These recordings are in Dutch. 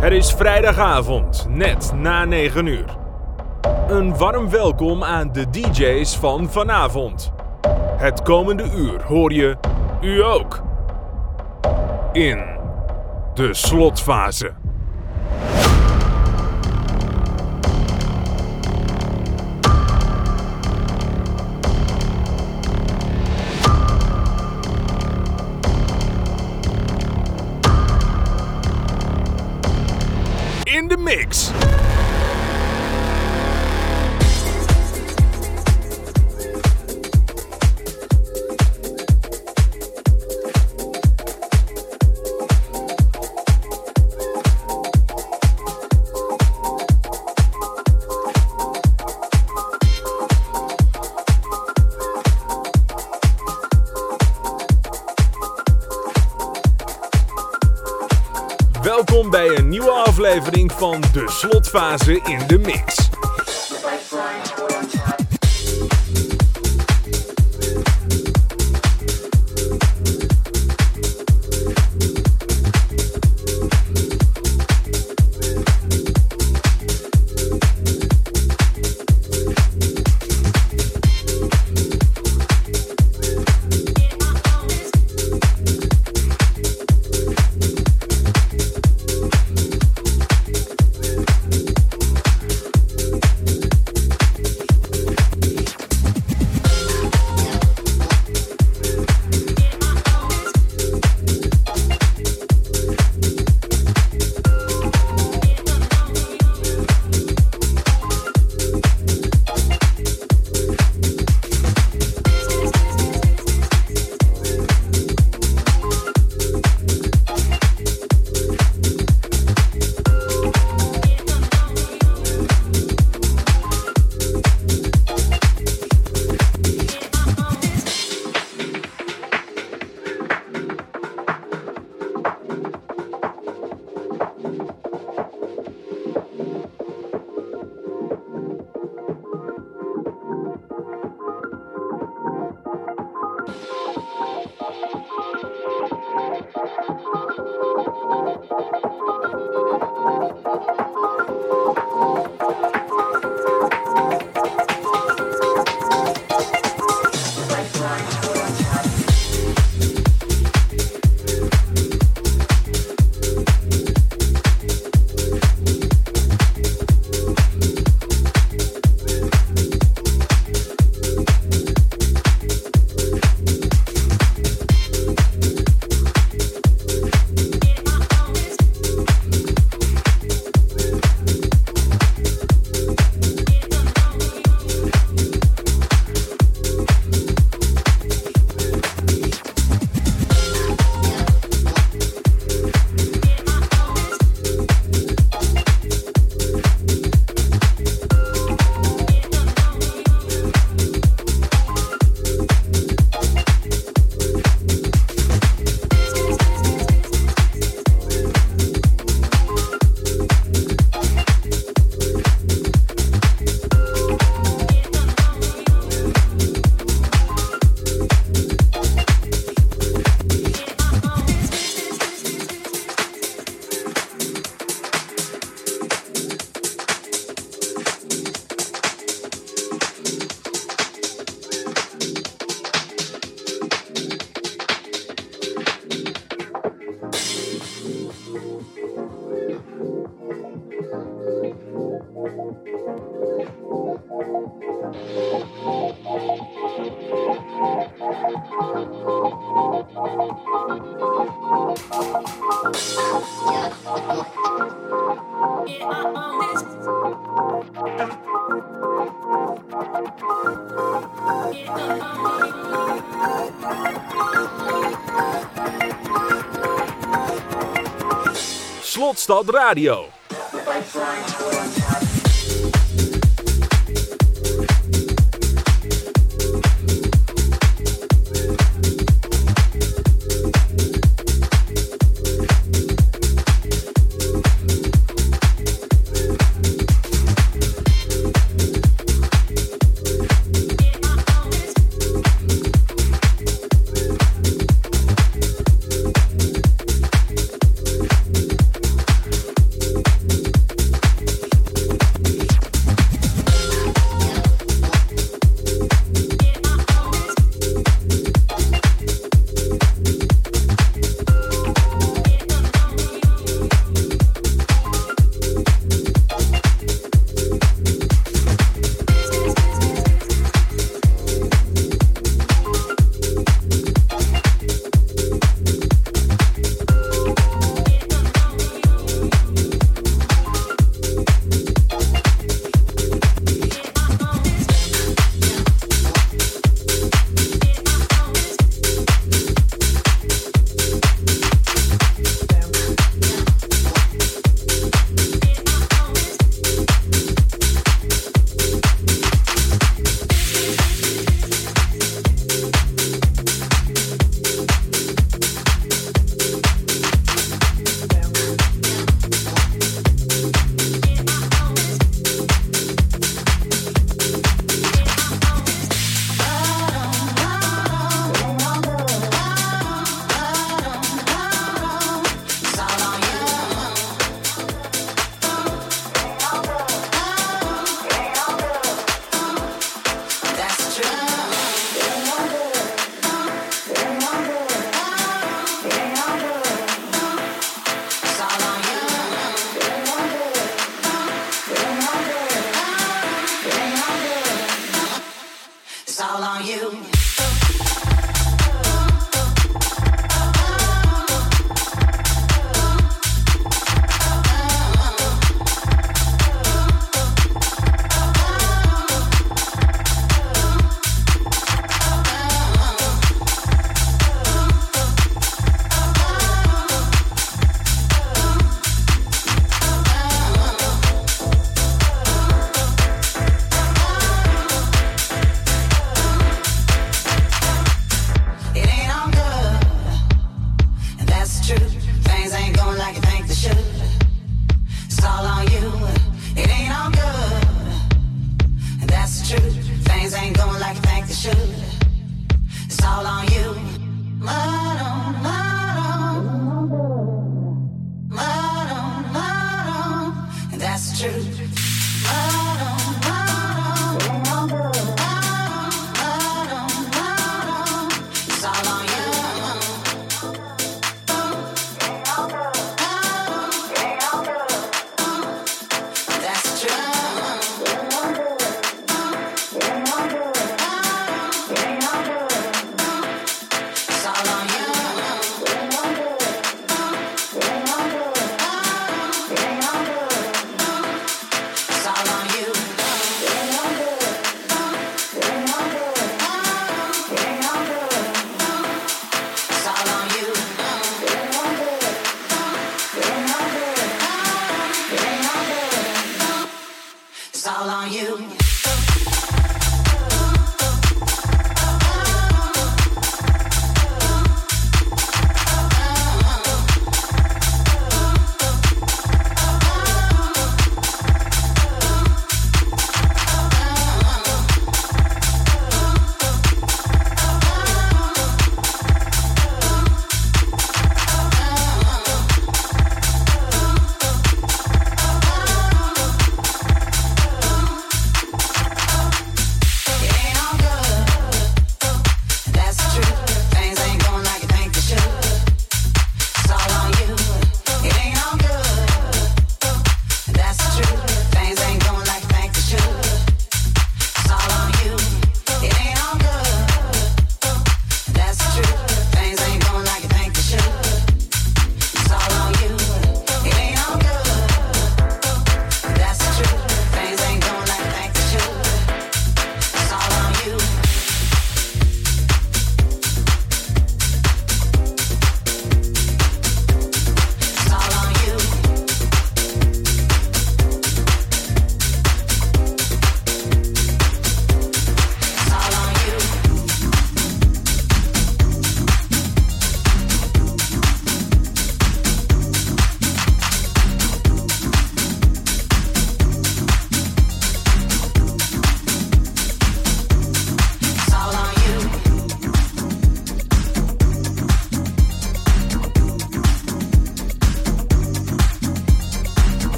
Het is vrijdagavond, net na 9 uur. Een warm welkom aan de DJ's van vanavond. Het komende uur hoor je u ook. In de slotfase. Mix. Van de slotfase in de mix. Slotstad Radio.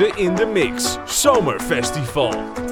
In de mix. Zomerfestival.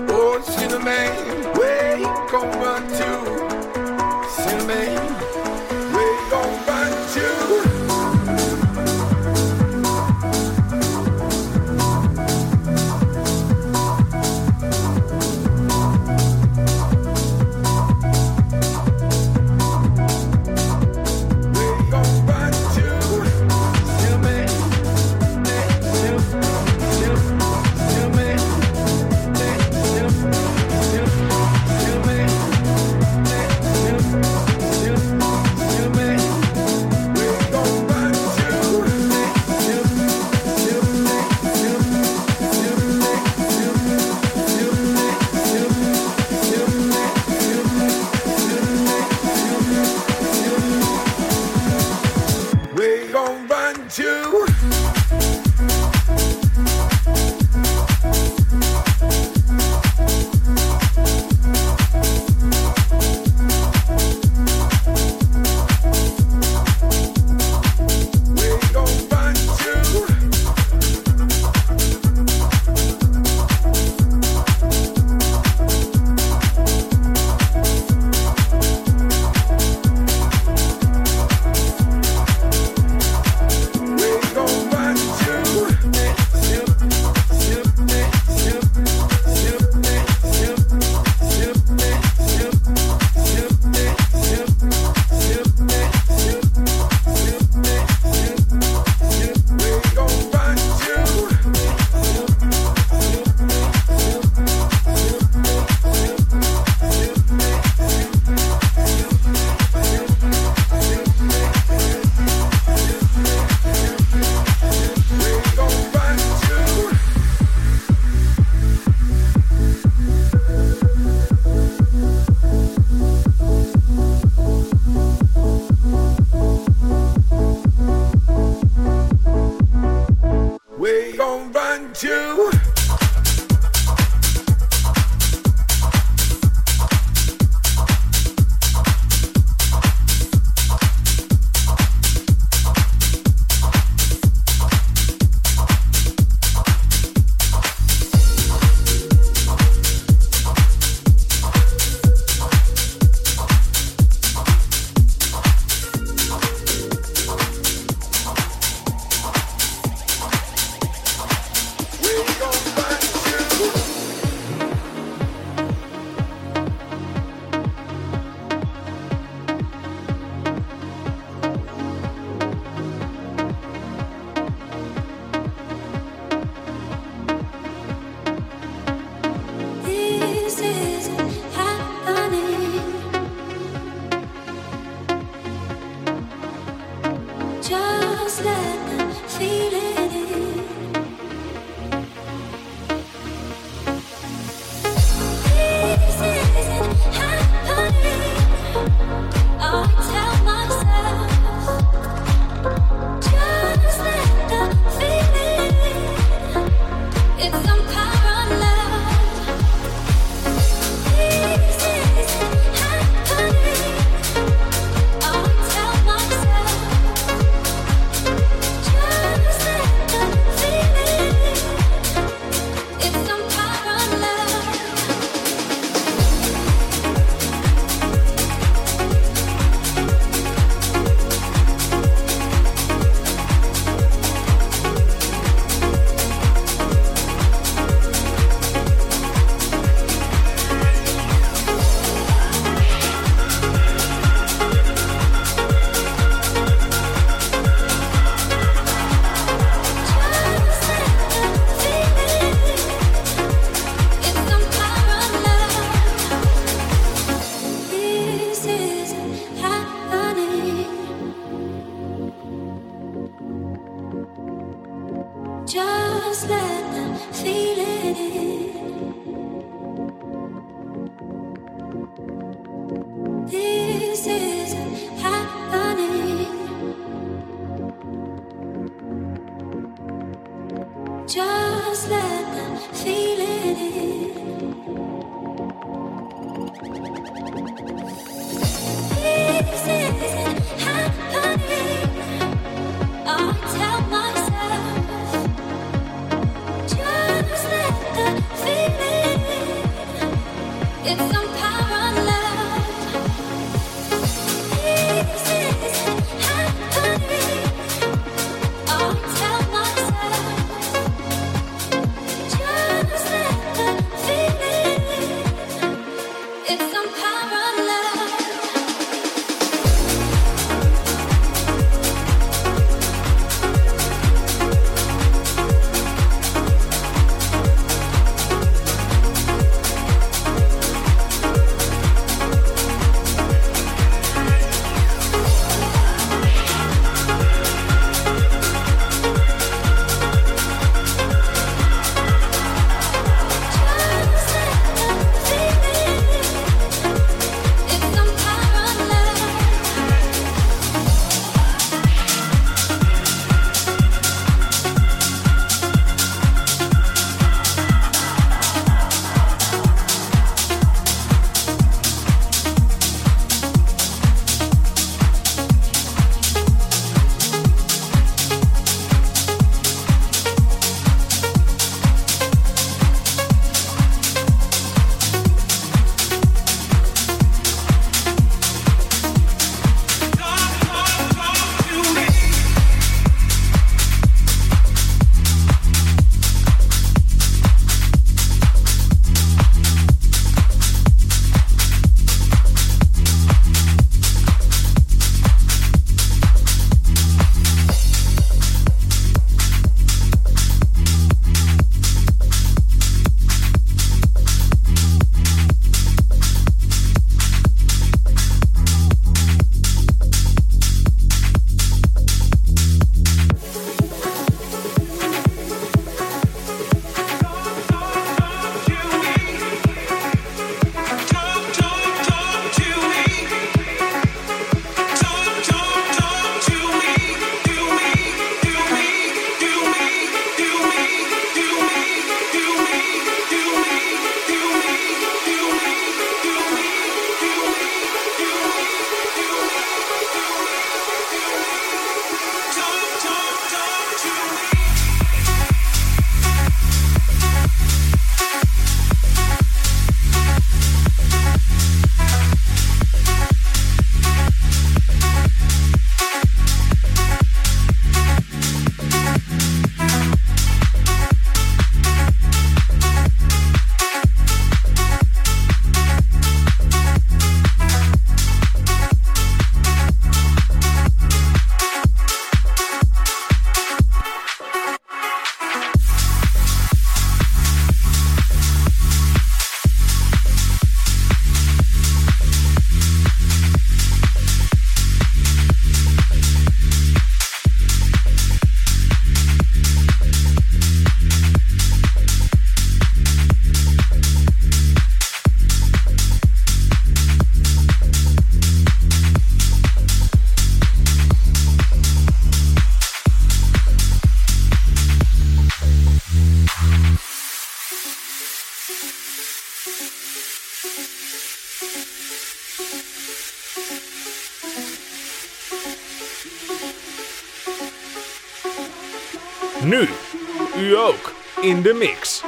In the mix.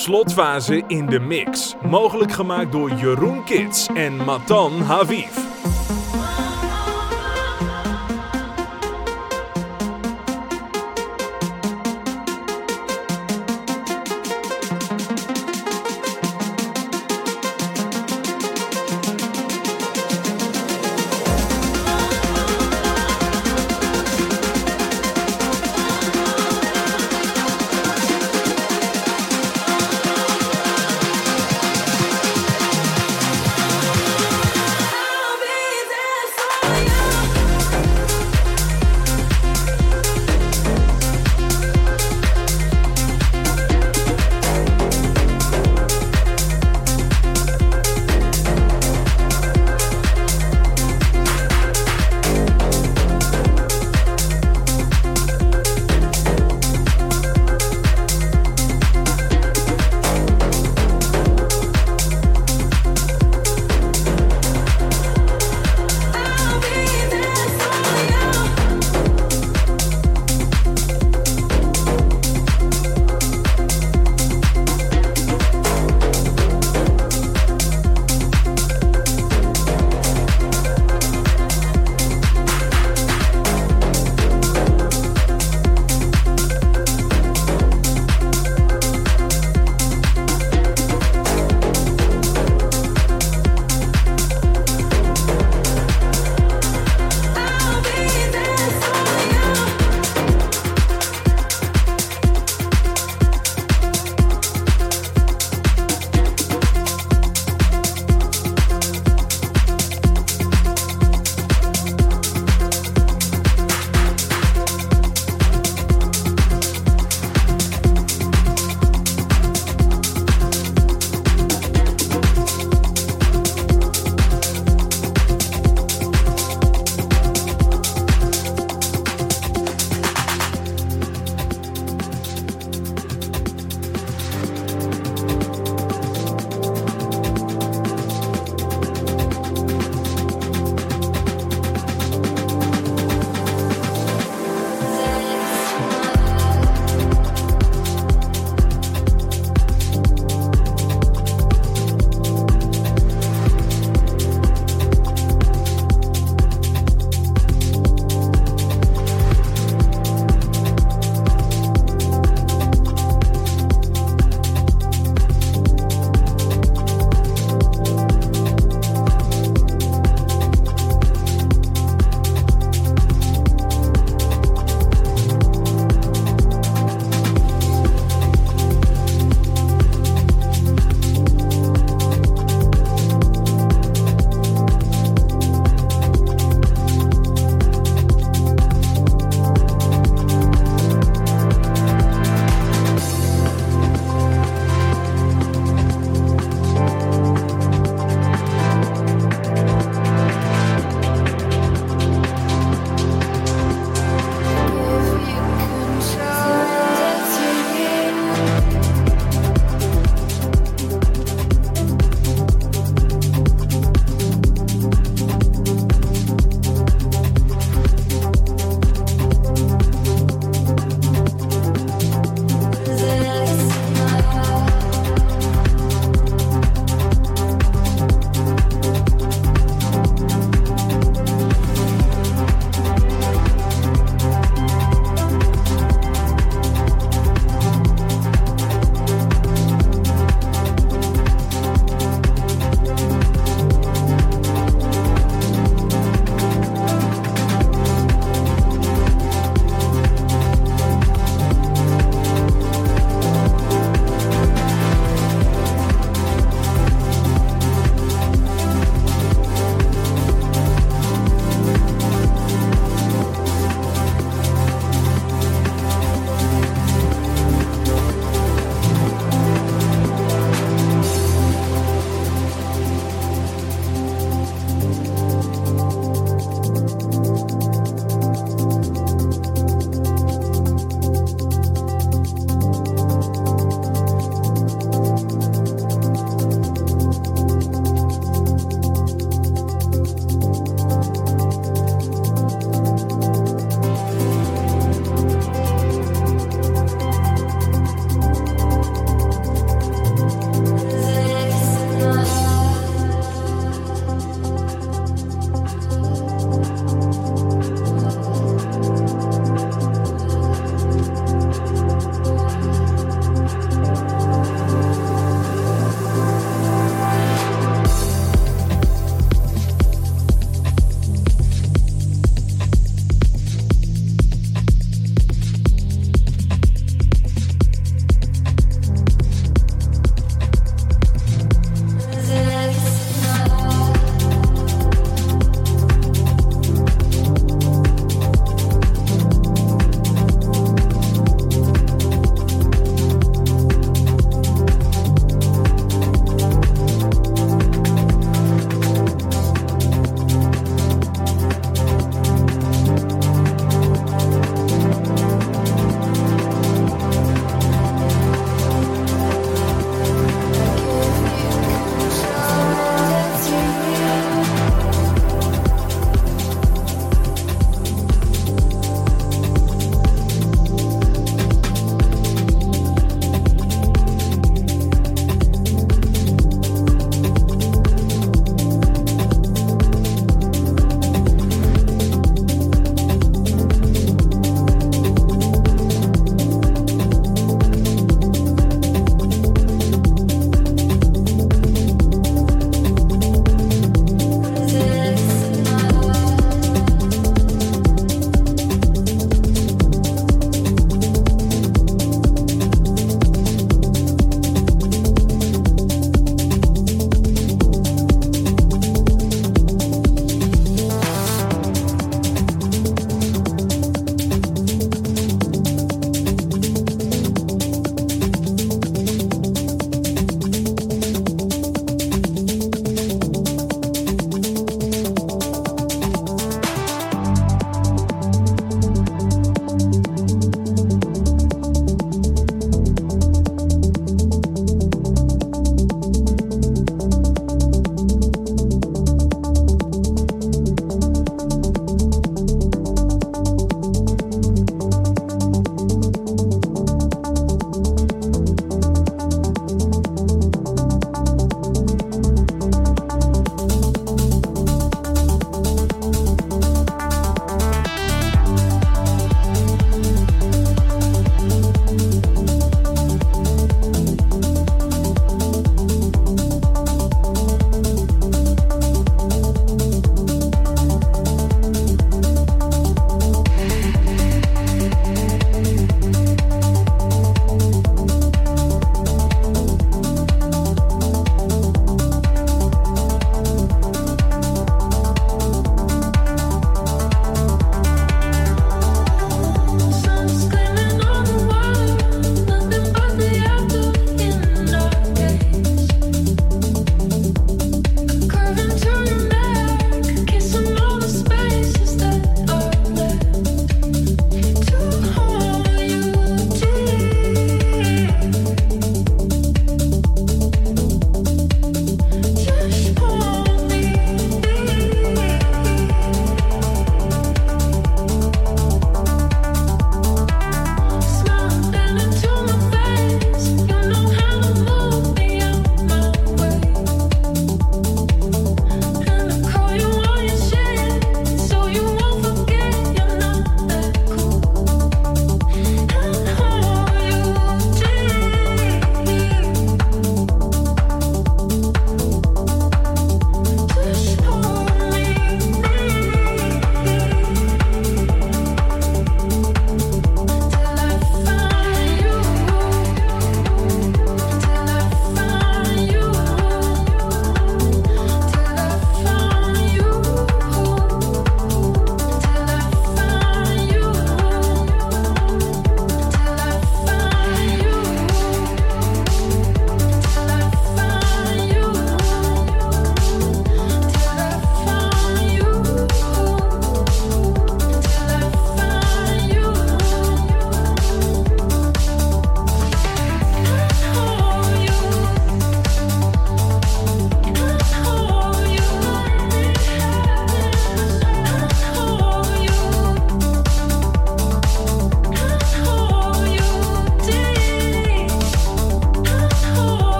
Slotfase in de mix, mogelijk gemaakt door Jeroen Kits en Matan Haviv.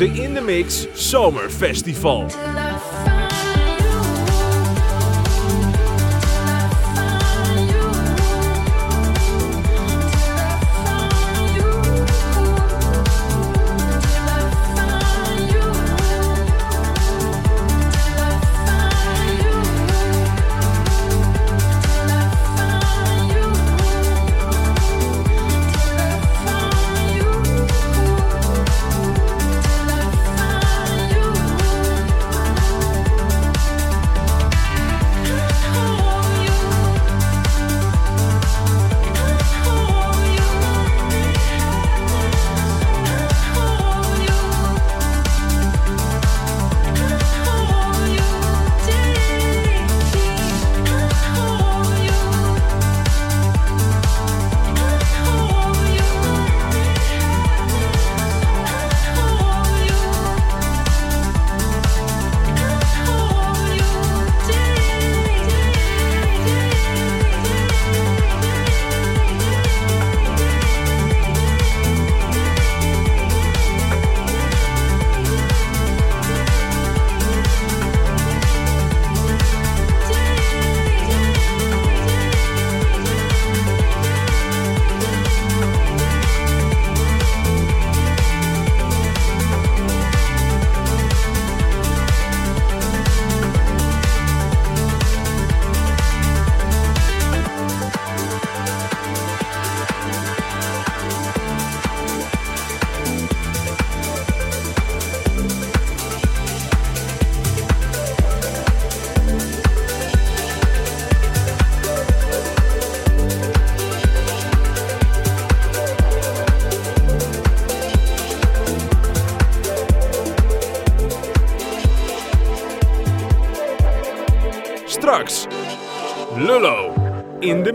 In de mix Zomerfestival.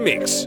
Mix.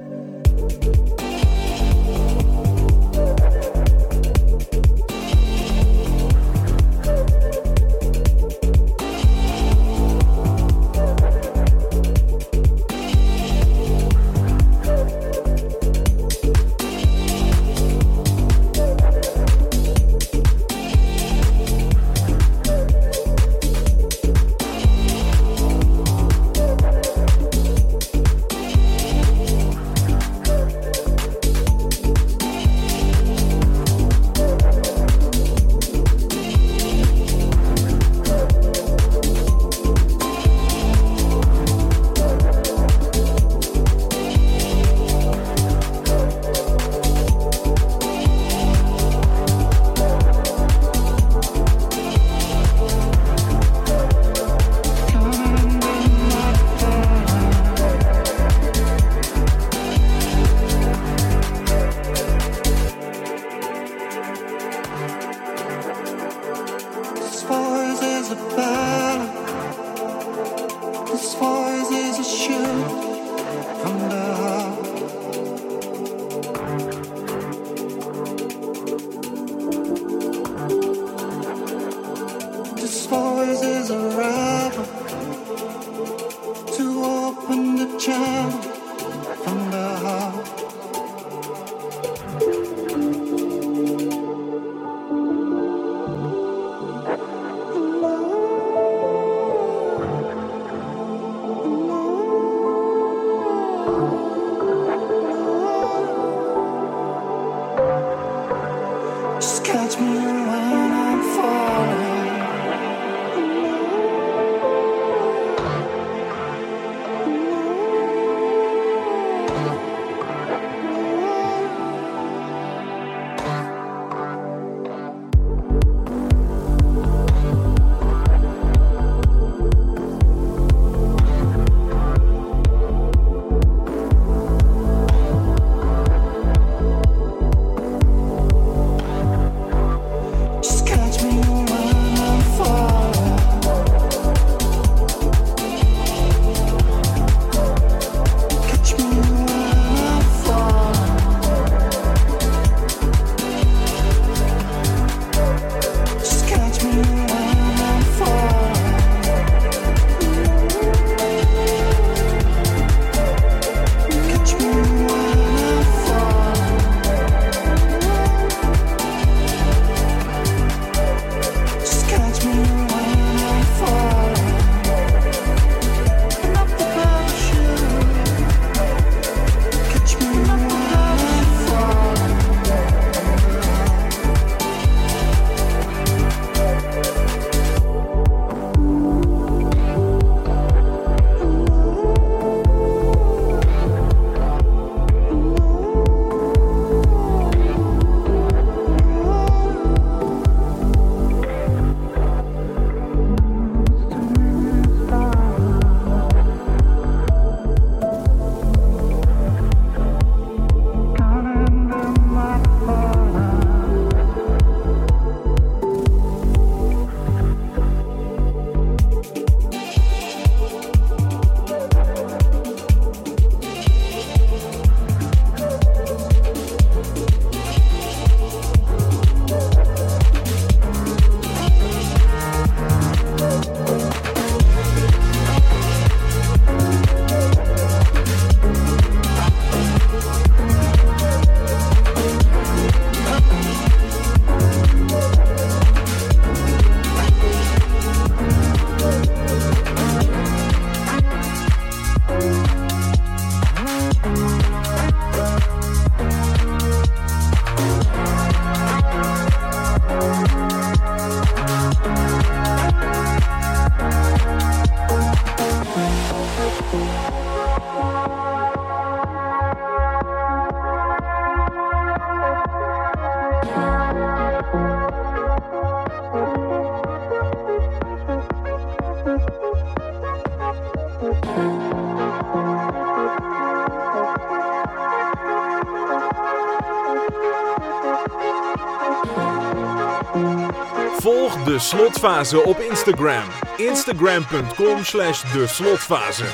Volg de slotfase op Instagram. Instagram.com slash de slotfase.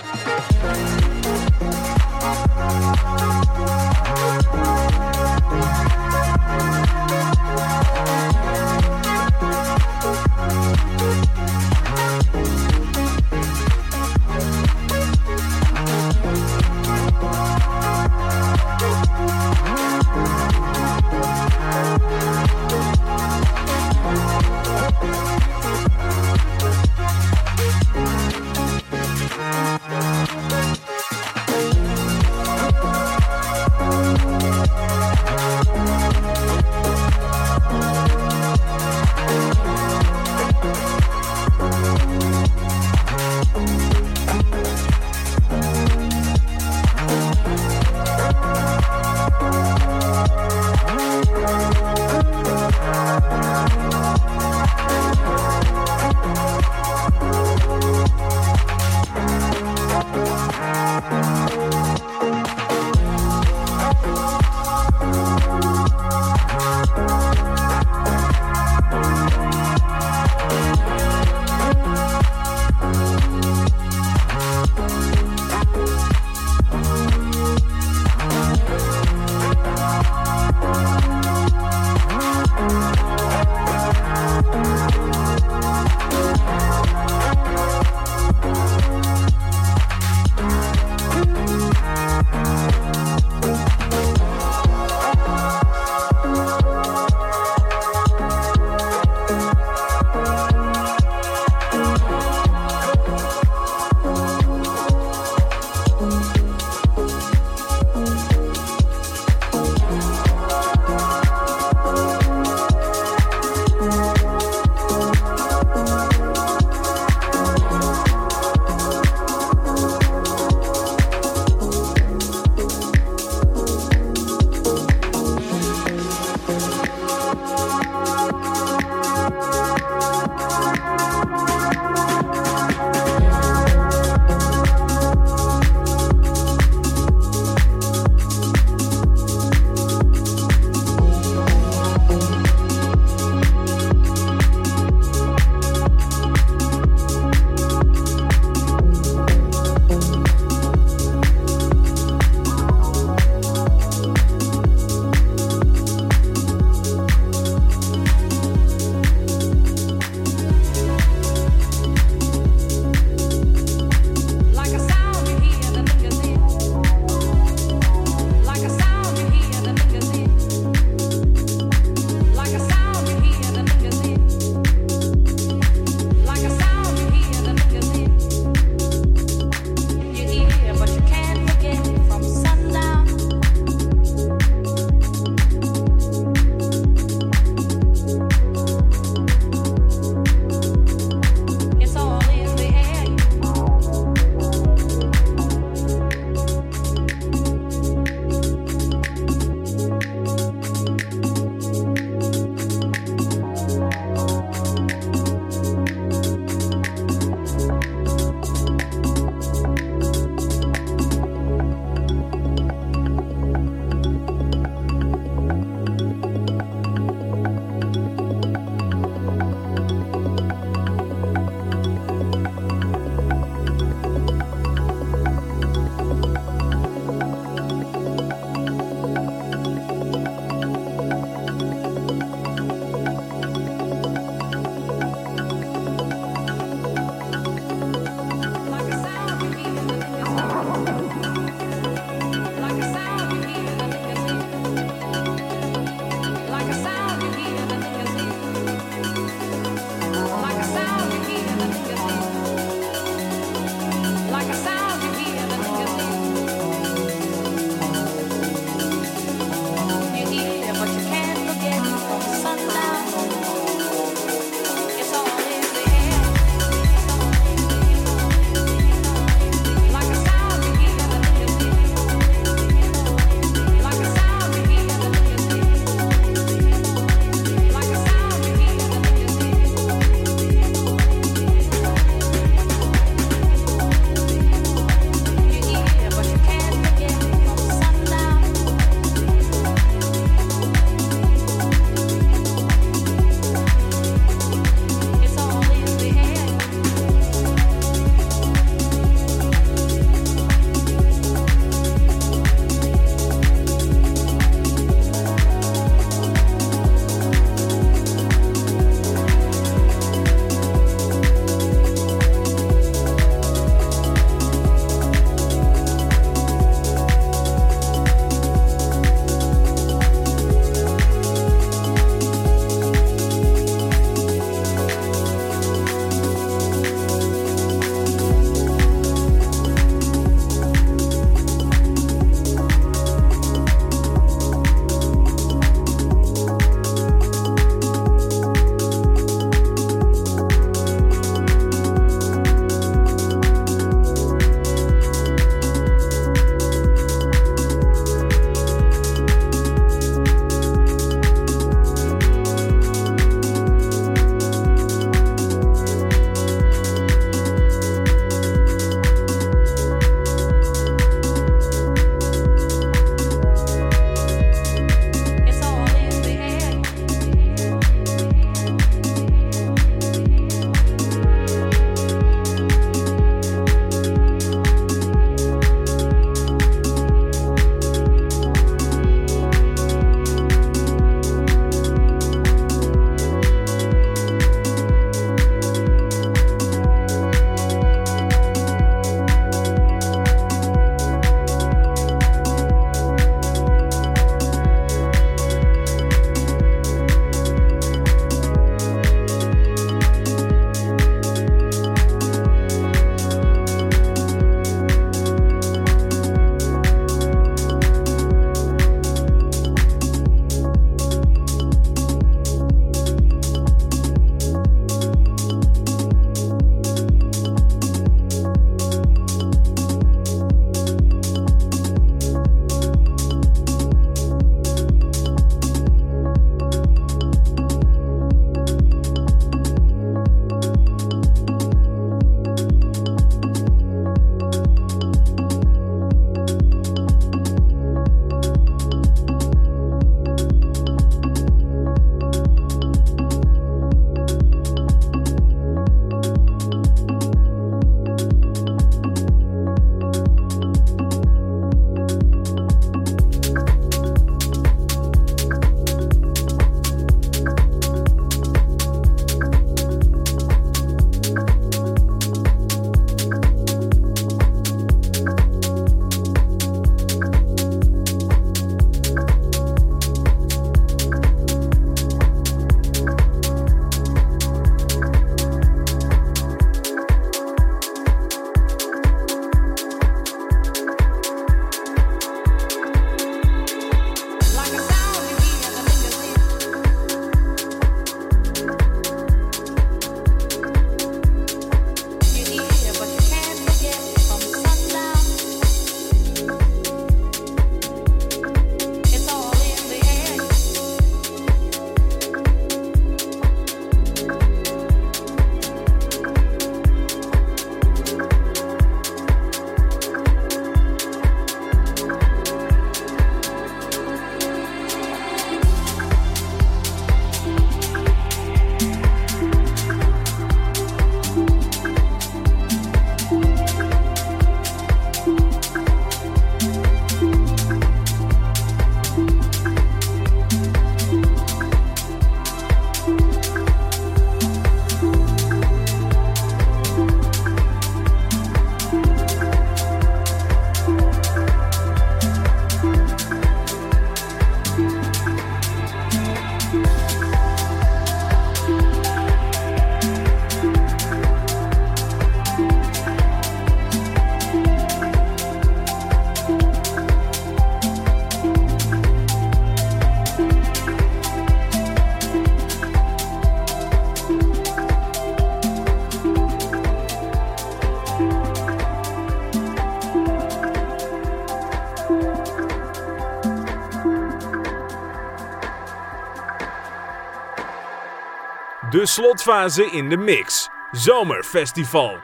Slotfase in de mix. Zomerfestival.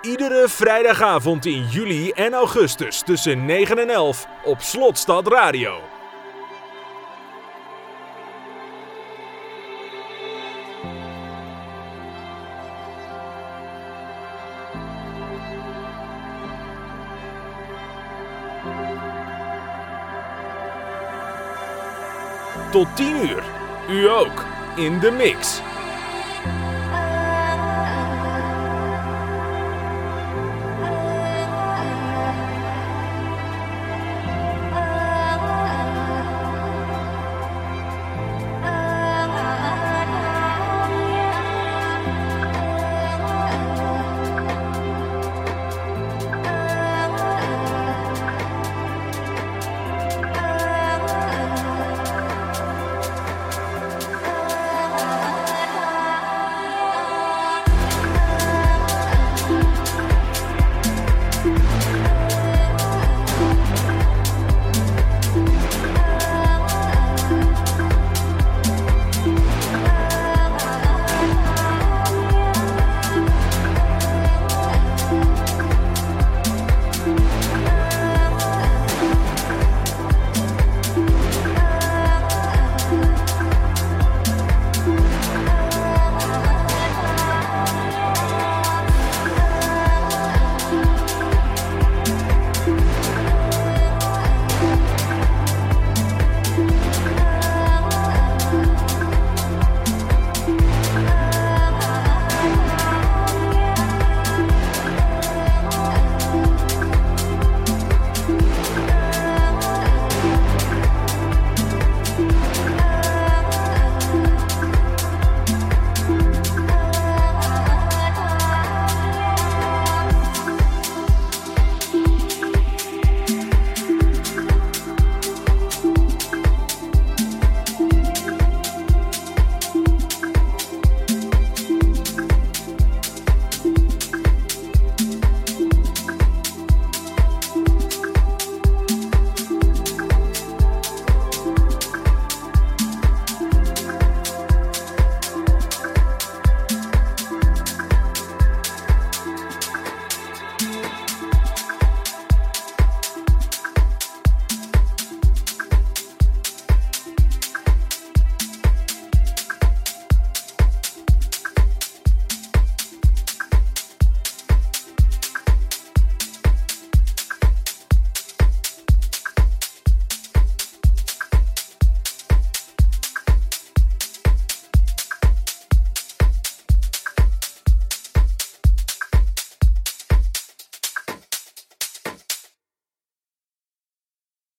Iedere vrijdagavond in juli en augustus tussen 9 en 11 op Slotstad Radio. Tot 10 uur. U ook. In de mix.